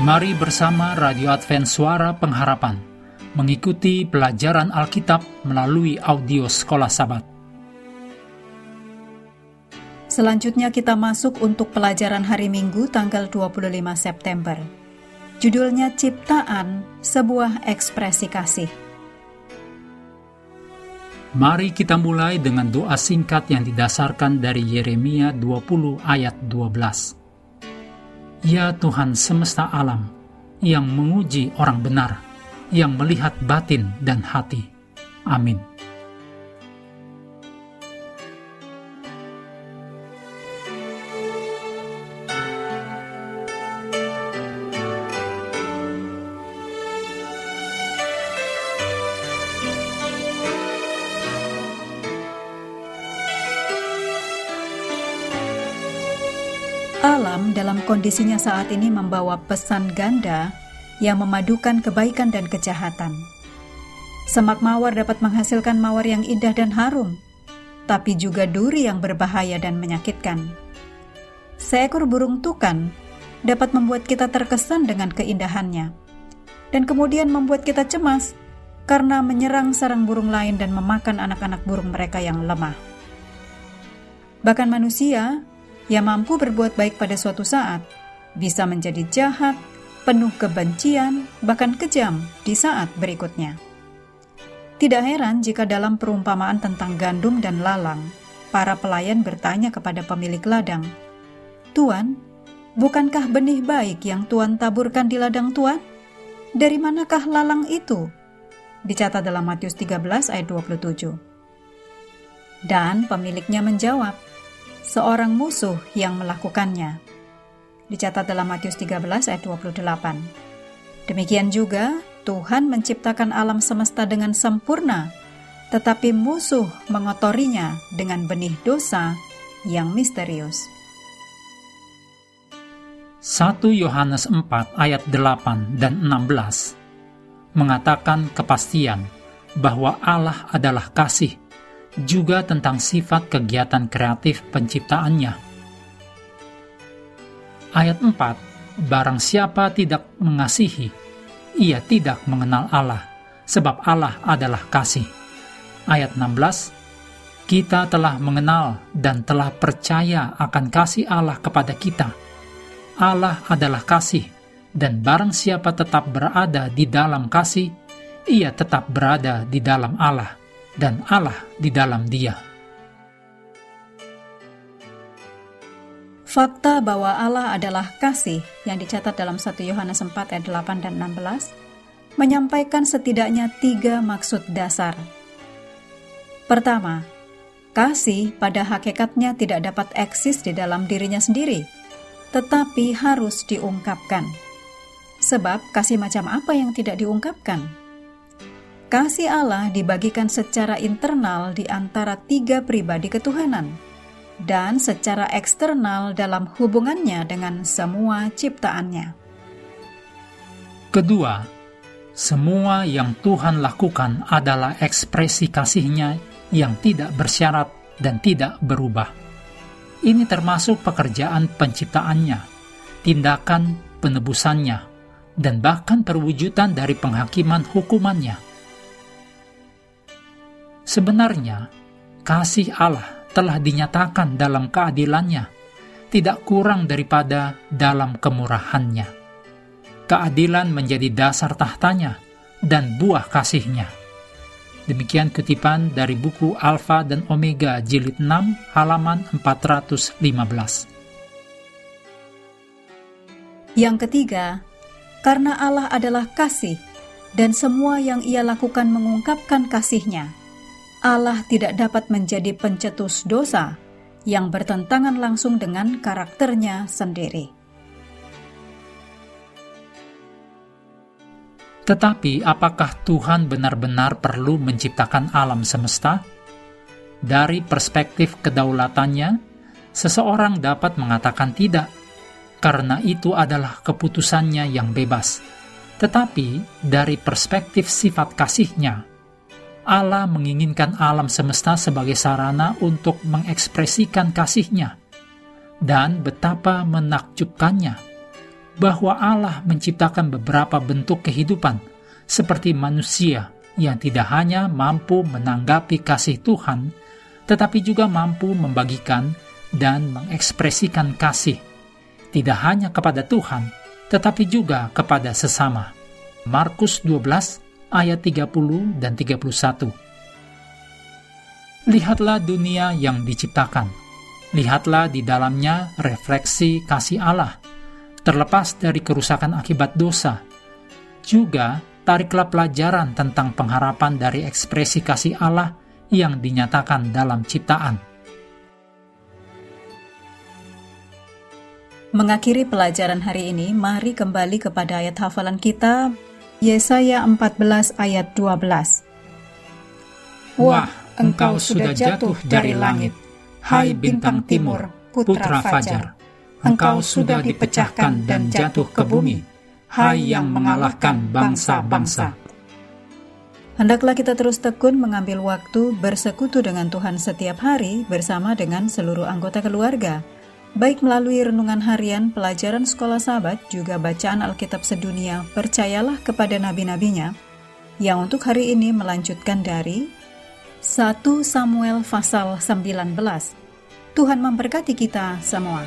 Mari bersama Radio Advent Suara Pengharapan mengikuti pelajaran Alkitab melalui audio Sekolah Sabat. Selanjutnya kita masuk untuk pelajaran hari Minggu tanggal 25 September. Judulnya Ciptaan, sebuah ekspresi kasih. Mari kita mulai dengan doa singkat yang didasarkan dari Yeremia 20 ayat 12. Ya Tuhan semesta alam, yang menguji orang benar, yang melihat batin dan hati. Amin. Alam dalam kondisinya saat ini membawa pesan ganda yang memadukan kebaikan dan kejahatan. Semak mawar dapat menghasilkan mawar yang indah dan harum, tapi juga duri yang berbahaya dan menyakitkan. Seekor burung tukan dapat membuat kita terkesan dengan keindahannya, dan kemudian membuat kita cemas karena menyerang sarang burung lain dan memakan anak-anak burung mereka yang lemah. Bahkan manusia yang mampu berbuat baik pada suatu saat bisa menjadi jahat, penuh kebencian, bahkan kejam di saat berikutnya. Tidak heran jika dalam perumpamaan tentang gandum dan lalang, para pelayan bertanya kepada pemilik ladang, "Tuan, bukankah benih baik yang Tuan taburkan di ladang Tuan? Dari manakah lalang itu?" Dicatat dalam Matius 13 ayat 27. Dan pemiliknya menjawab, seorang musuh yang melakukannya. Dicatat dalam Matius 13 ayat 28. Demikian juga, Tuhan menciptakan alam semesta dengan sempurna, tetapi musuh mengotorinya dengan benih dosa yang misterius. 1 Yohanes 4 ayat 8 dan 16 mengatakan kepastian bahwa Allah adalah kasih juga tentang sifat kegiatan kreatif penciptaannya. Ayat 4, Barang siapa tidak mengasihi, ia tidak mengenal Allah, sebab Allah adalah kasih. Ayat 16, Kita telah mengenal dan telah percaya akan kasih Allah kepada kita. Allah adalah kasih, dan barang siapa tetap berada di dalam kasih, ia tetap berada di dalam Allah dan Allah di dalam dia. Fakta bahwa Allah adalah kasih yang dicatat dalam 1 Yohanes 4 ayat 8 dan 16 menyampaikan setidaknya tiga maksud dasar. Pertama, kasih pada hakikatnya tidak dapat eksis di dalam dirinya sendiri, tetapi harus diungkapkan. Sebab kasih macam apa yang tidak diungkapkan? Kasih Allah dibagikan secara internal di antara tiga pribadi ketuhanan dan secara eksternal dalam hubungannya dengan semua ciptaannya. Kedua, semua yang Tuhan lakukan adalah ekspresi kasihnya yang tidak bersyarat dan tidak berubah. Ini termasuk pekerjaan penciptaannya, tindakan penebusannya, dan bahkan perwujudan dari penghakiman hukumannya Sebenarnya, kasih Allah telah dinyatakan dalam keadilannya, tidak kurang daripada dalam kemurahannya. Keadilan menjadi dasar tahtanya dan buah kasihnya. Demikian kutipan dari buku Alfa dan Omega jilid 6 halaman 415. Yang ketiga, karena Allah adalah kasih dan semua yang ia lakukan mengungkapkan kasihnya, Allah tidak dapat menjadi pencetus dosa yang bertentangan langsung dengan karakternya sendiri. Tetapi, apakah Tuhan benar-benar perlu menciptakan alam semesta? Dari perspektif kedaulatannya, seseorang dapat mengatakan tidak, karena itu adalah keputusannya yang bebas. Tetapi, dari perspektif sifat kasihnya, Allah menginginkan alam semesta sebagai sarana untuk mengekspresikan kasihnya. Dan betapa menakjubkannya bahwa Allah menciptakan beberapa bentuk kehidupan, seperti manusia yang tidak hanya mampu menanggapi kasih Tuhan, tetapi juga mampu membagikan dan mengekspresikan kasih, tidak hanya kepada Tuhan, tetapi juga kepada sesama. Markus 12 ayat 30 dan 31. Lihatlah dunia yang diciptakan. Lihatlah di dalamnya refleksi kasih Allah terlepas dari kerusakan akibat dosa. Juga, tariklah pelajaran tentang pengharapan dari ekspresi kasih Allah yang dinyatakan dalam ciptaan. Mengakhiri pelajaran hari ini, mari kembali kepada ayat hafalan kita, Yesaya 14 ayat 12. Wah, engkau sudah jatuh dari langit, hai bintang timur, putra fajar. engkau sudah dipecahkan dan jatuh ke bumi, hai yang mengalahkan bangsa-bangsa. Hendaklah kita terus tekun mengambil waktu bersekutu dengan Tuhan setiap hari bersama dengan seluruh anggota keluarga, baik melalui renungan harian, pelajaran sekolah sahabat, juga bacaan Alkitab sedunia, percayalah kepada nabi-nabinya, yang untuk hari ini melanjutkan dari 1 Samuel pasal 19. Tuhan memberkati kita semua.